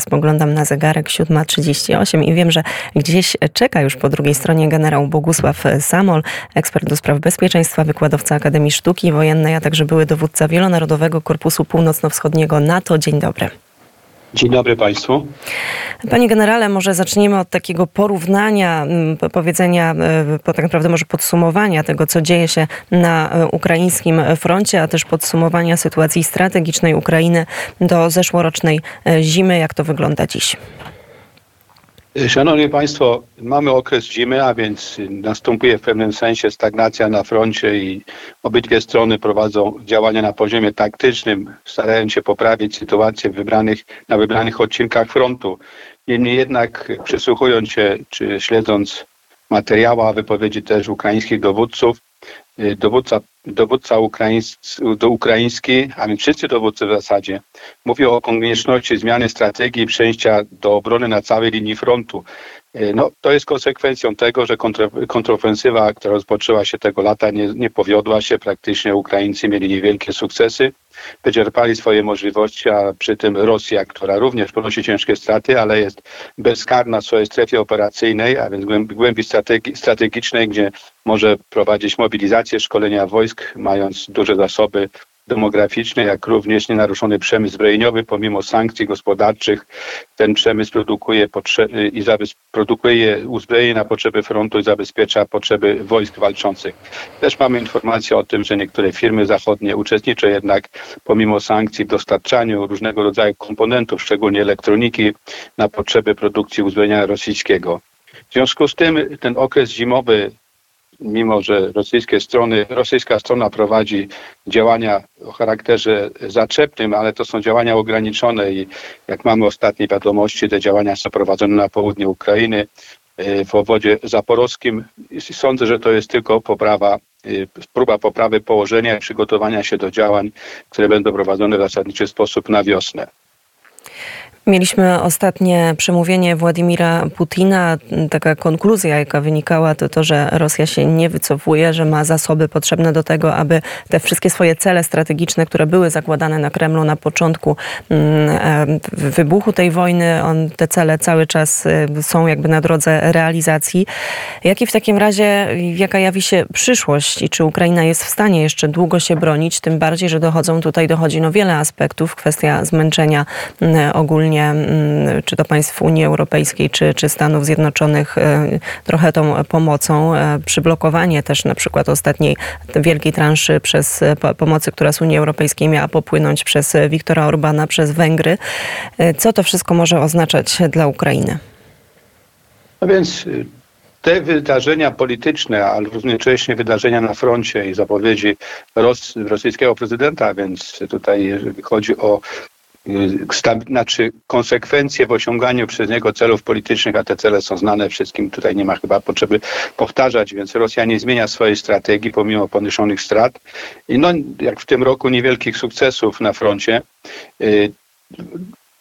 Spoglądam na zegarek 7.38 i wiem, że gdzieś czeka już po drugiej stronie generał Bogusław Samol, ekspert do spraw bezpieczeństwa, wykładowca Akademii Sztuki Wojennej, a także były dowódca Wielonarodowego Korpusu Północno-Wschodniego NATO. Dzień dobry. Dzień dobry Państwu. Panie generale, może zaczniemy od takiego porównania, powiedzenia, tak naprawdę może podsumowania tego, co dzieje się na e, ukraińskim froncie, a też podsumowania sytuacji strategicznej Ukrainy do zeszłorocznej e, zimy. Jak to wygląda dziś? Szanowni Państwo, mamy okres zimy, a więc następuje w pewnym sensie stagnacja na froncie i obydwie strony prowadzą działania na poziomie taktycznym, starając się poprawić sytuację wybranych, na wybranych odcinkach frontu. Niemniej jednak przysłuchując się czy śledząc materiały, a wypowiedzi też ukraińskich dowódców, dowódca, dowódca ukraiński, do ukraiński, a więc wszyscy dowódcy w zasadzie, mówią o konieczności zmiany strategii przejścia do obrony na całej linii frontu. Y, no, to jest konsekwencją tego, że kontrofensywa, która rozpoczęła się tego lata, nie, nie powiodła się. Praktycznie Ukraińcy mieli niewielkie sukcesy wyczerpali swoje możliwości, a przy tym Rosja, która również ponosi ciężkie straty, ale jest bezkarna w swojej strefie operacyjnej, a więc głębi strategi strategicznej, gdzie może prowadzić mobilizację, szkolenia wojsk, mając duże zasoby demograficzny, jak również nienaruszony przemysł zbrojeniowy, pomimo sankcji gospodarczych. Ten przemysł produkuje, i produkuje uzbrojenie na potrzeby frontu i zabezpiecza potrzeby wojsk walczących. Też mamy informację o tym, że niektóre firmy zachodnie uczestniczą jednak pomimo sankcji w dostarczaniu różnego rodzaju komponentów, szczególnie elektroniki, na potrzeby produkcji uzbrojenia rosyjskiego. W związku z tym ten okres zimowy mimo że rosyjskie strony, rosyjska strona prowadzi działania o charakterze zaczepnym, ale to są działania ograniczone i jak mamy ostatnie wiadomości, te działania są prowadzone na południu Ukrainy, e, w obwodzie zaporowskim. Sądzę, że to jest tylko poprawa, e, próba poprawy położenia i przygotowania się do działań, które będą prowadzone w zasadniczy sposób na wiosnę. Mieliśmy ostatnie przemówienie Władimira Putina. Taka konkluzja, jaka wynikała, to to, że Rosja się nie wycofuje, że ma zasoby potrzebne do tego, aby te wszystkie swoje cele strategiczne, które były zakładane na Kremlu na początku mm, e, wybuchu tej wojny, on, te cele cały czas e, są jakby na drodze realizacji. Jaki w takim razie, jaka jawi się przyszłość i czy Ukraina jest w stanie jeszcze długo się bronić, tym bardziej, że dochodzą tutaj, dochodzi no wiele aspektów, kwestia zmęczenia mm, ogólnie Mm, czy to państw Unii Europejskiej, czy, czy Stanów Zjednoczonych e, trochę tą pomocą. E, przyblokowanie też na przykład ostatniej wielkiej transzy przez e, pomocy, która z Unii Europejskiej miała popłynąć przez Viktora Orbana, przez Węgry. Co to wszystko może oznaczać dla Ukrainy? No więc te wydarzenia polityczne, ale równocześnie wydarzenia na froncie i zapowiedzi Ros rosyjskiego prezydenta, więc tutaj chodzi o znaczy konsekwencje w osiąganiu przez niego celów politycznych, a te cele są znane wszystkim, tutaj nie ma chyba potrzeby powtarzać, więc Rosja nie zmienia swojej strategii pomimo poniesionych strat. I no, jak w tym roku niewielkich sukcesów na froncie. Y,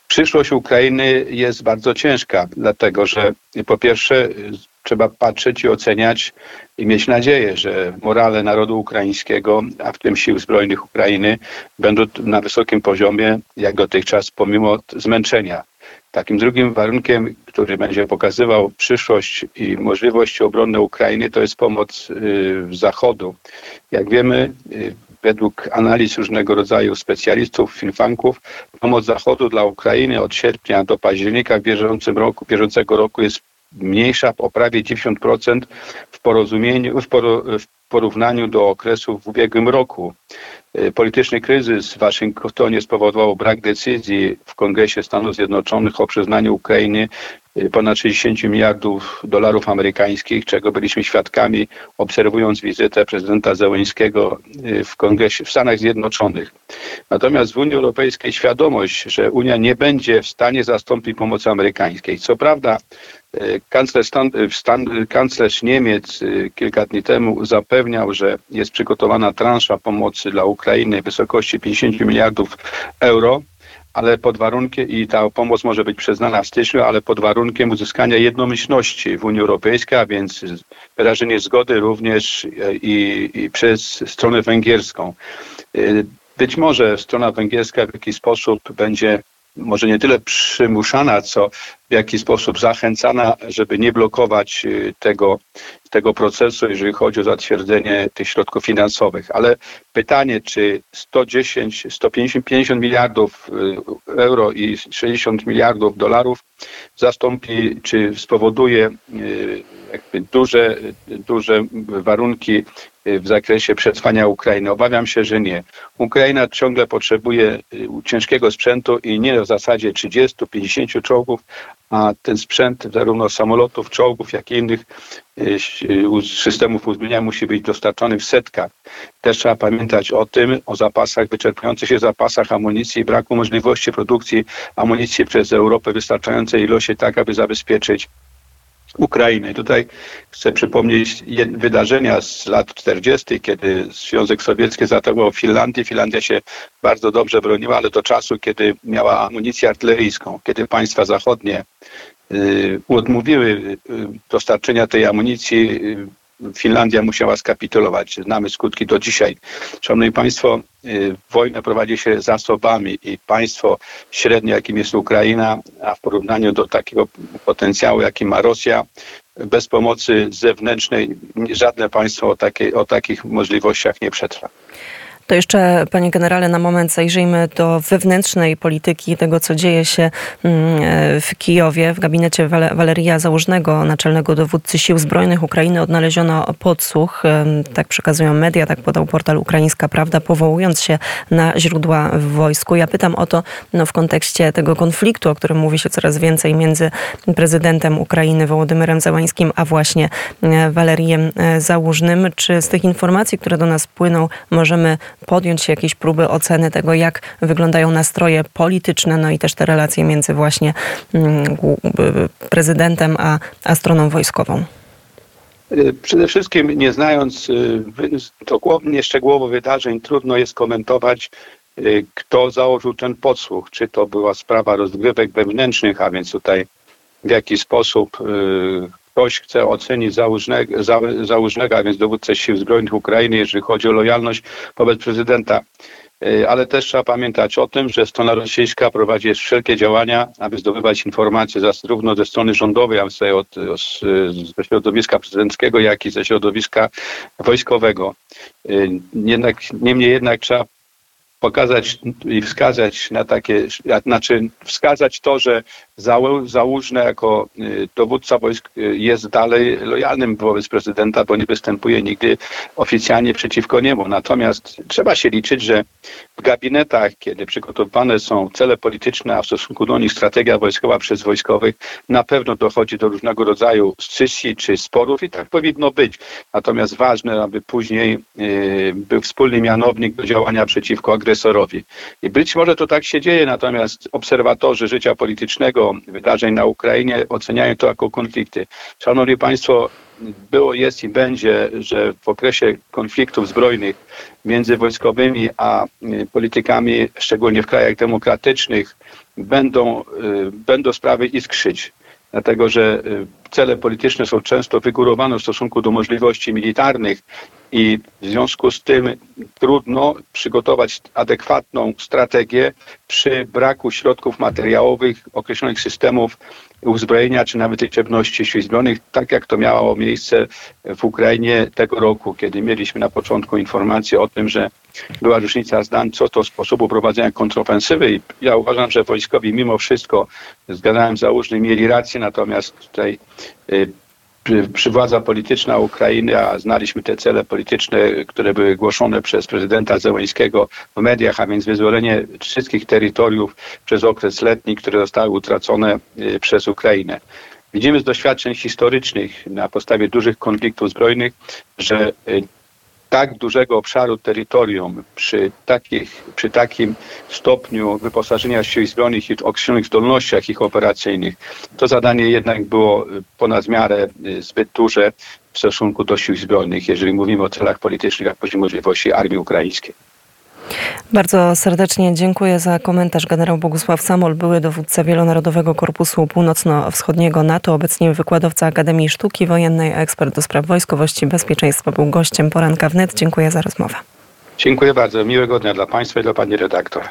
przyszłość Ukrainy jest bardzo ciężka, dlatego że po pierwsze trzeba patrzeć i oceniać i mieć nadzieję, że morale narodu ukraińskiego, a w tym sił zbrojnych Ukrainy, będą na wysokim poziomie, jak dotychczas, pomimo zmęczenia. Takim drugim warunkiem, który będzie pokazywał przyszłość i możliwości obronne Ukrainy, to jest pomoc y, Zachodu. Jak wiemy, y, według analiz różnego rodzaju specjalistów, finfanków, pomoc Zachodu dla Ukrainy od sierpnia do października bieżącym roku, bieżącego roku jest mniejsza o prawie 90% w porozumieniu, w, w porównaniu do okresu w ubiegłym roku. E, polityczny kryzys w Waszyngtonie spowodował brak decyzji w Kongresie Stanów Zjednoczonych o przyznaniu Ukrainy ponad 60 miliardów dolarów amerykańskich, czego byliśmy świadkami obserwując wizytę prezydenta Zełeńskiego e, w Kongresie w Stanach Zjednoczonych. Natomiast w Unii Europejskiej świadomość, że Unia nie będzie w stanie zastąpić pomocy amerykańskiej. Co prawda Kanclerz, Stan, Stan, kanclerz Niemiec kilka dni temu zapewniał, że jest przygotowana transza pomocy dla Ukrainy w wysokości 50 miliardów euro, ale pod warunkiem, i ta pomoc może być przyznana w styczniu, ale pod warunkiem uzyskania jednomyślności w Unii Europejskiej, a więc wyrażenie zgody również i, i przez stronę węgierską. Być może strona węgierska w jakiś sposób będzie może nie tyle przymuszana, co w jakiś sposób zachęcana, żeby nie blokować y, tego, tego procesu, jeżeli chodzi o zatwierdzenie tych środków finansowych. Ale pytanie, czy 110, 150 miliardów y, euro i 60 miliardów dolarów zastąpi, czy spowoduje y, duże, duże warunki w zakresie przetrwania Ukrainy. Obawiam się, że nie. Ukraina ciągle potrzebuje ciężkiego sprzętu i nie w zasadzie 30-50 czołgów, a ten sprzęt zarówno samolotów, czołgów, jak i innych e, systemów uzbrojenia musi być dostarczony w setkach. Też trzeba pamiętać o tym, o zapasach, wyczerpujących się zapasach amunicji i braku możliwości produkcji amunicji przez Europę wystarczającej ilości tak, aby zabezpieczyć Ukrainy. Tutaj chcę przypomnieć wydarzenia z lat 40., kiedy Związek Sowiecki zaatakował Finlandię. Finlandia się bardzo dobrze broniła, ale do czasu, kiedy miała amunicję artyleryjską, kiedy państwa zachodnie y, odmówiły y, dostarczenia tej amunicji, y, Finlandia musiała skapitulować. Znamy skutki do dzisiaj. Szanowni Państwo, y, wojnę prowadzi się zasobami i państwo średnie, jakim jest Ukraina, a w porównaniu do takiego potencjału, jaki ma Rosja, bez pomocy zewnętrznej żadne państwo o, takie, o takich możliwościach nie przetrwa. To jeszcze, panie generale, na moment zajrzyjmy do wewnętrznej polityki, tego co dzieje się mm, w Kijowie. W gabinecie Waleria Załużnego, naczelnego dowódcy Sił Zbrojnych Ukrainy, odnaleziono podsłuch. Tak przekazują media, tak podał portal Ukraińska Prawda, powołując się na źródła w wojsku. Ja pytam o to no, w kontekście tego konfliktu, o którym mówi się coraz więcej między prezydentem Ukrainy Wołodymyrem Załańskim, a właśnie e, Walerijem e, Załużnym. Czy z tych informacji, które do nas płyną, możemy podjąć jakieś próby oceny tego, jak wyglądają nastroje polityczne, no i też te relacje między właśnie mm, prezydentem a, a stroną wojskową? Y, przede wszystkim, nie znając y, dokładnie szczegółowo wydarzeń, trudno jest komentować, y, kto założył ten podsłuch. Czy to była sprawa rozgrywek wewnętrznych, a więc tutaj w jaki sposób ktoś chce ocenić założnego, za, założnego, a więc dowódcę sił zbrojnych Ukrainy, jeżeli chodzi o lojalność wobec prezydenta. E, ale też trzeba pamiętać o tym, że strona rosyjska prowadzi wszelkie działania, aby zdobywać informacje zarówno ze strony rządowej, a więc od, ze środowiska prezydenckiego, jak i ze środowiska wojskowego. E, jednak, niemniej jednak trzeba pokazać i wskazać na takie, znaczy wskazać to, że Załużny jako y, dowódca wojsk y, jest dalej lojalnym wobec prezydenta, bo nie występuje nigdy oficjalnie przeciwko niemu. Natomiast trzeba się liczyć, że w gabinetach, kiedy przygotowywane są cele polityczne, a w stosunku do nich strategia wojskowa przez wojskowych, na pewno dochodzi do różnego rodzaju scysji czy sporów i tak powinno być. Natomiast ważne, aby później y, był wspólny mianownik do działania przeciwko agresorowi. I być może to tak się dzieje, natomiast obserwatorzy życia politycznego wydarzeń na Ukrainie oceniają to jako konflikty. Szanowni Państwo, było, jest i będzie, że w okresie konfliktów zbrojnych między wojskowymi a y, politykami, szczególnie w krajach demokratycznych, będą, y, będą sprawy iskrzyć dlatego że y, cele polityczne są często wygórowane w stosunku do możliwości militarnych i w związku z tym trudno przygotować adekwatną strategię przy braku środków materiałowych, określonych systemów uzbrojenia czy nawet liczebności sił zbrojnych, tak jak to miało miejsce w Ukrainie tego roku, kiedy mieliśmy na początku informację o tym, że była różnica zdań co do sposobu prowadzenia kontrofensywy i ja uważam, że wojskowi mimo wszystko z generałem Załużnym mieli rację, natomiast tutaj y, przy władza polityczna Ukrainy, a znaliśmy te cele polityczne, które były głoszone przez prezydenta Zełańskiego w mediach, a więc wyzwolenie wszystkich terytoriów przez okres letni, które zostały utracone y, przez Ukrainę. Widzimy z doświadczeń historycznych na podstawie dużych konfliktów zbrojnych, że y, tak dużego obszaru terytorium przy, takich, przy takim stopniu wyposażenia sił zbrojnych i określonych zdolnościach ich operacyjnych, to zadanie jednak było ponad miarę y, zbyt duże w stosunku do sił zbrojnych, jeżeli mówimy o celach politycznych, jak poziom możliwości armii ukraińskiej. Bardzo serdecznie dziękuję za komentarz. Generał Bogusław Samol, były dowódca Wielonarodowego Korpusu Północno-Wschodniego NATO, obecnie wykładowca Akademii Sztuki Wojennej, ekspert do spraw wojskowości i bezpieczeństwa, był gościem poranka wnet. Dziękuję za rozmowę. Dziękuję bardzo. Miłego dnia dla Państwa i dla Pani redaktor.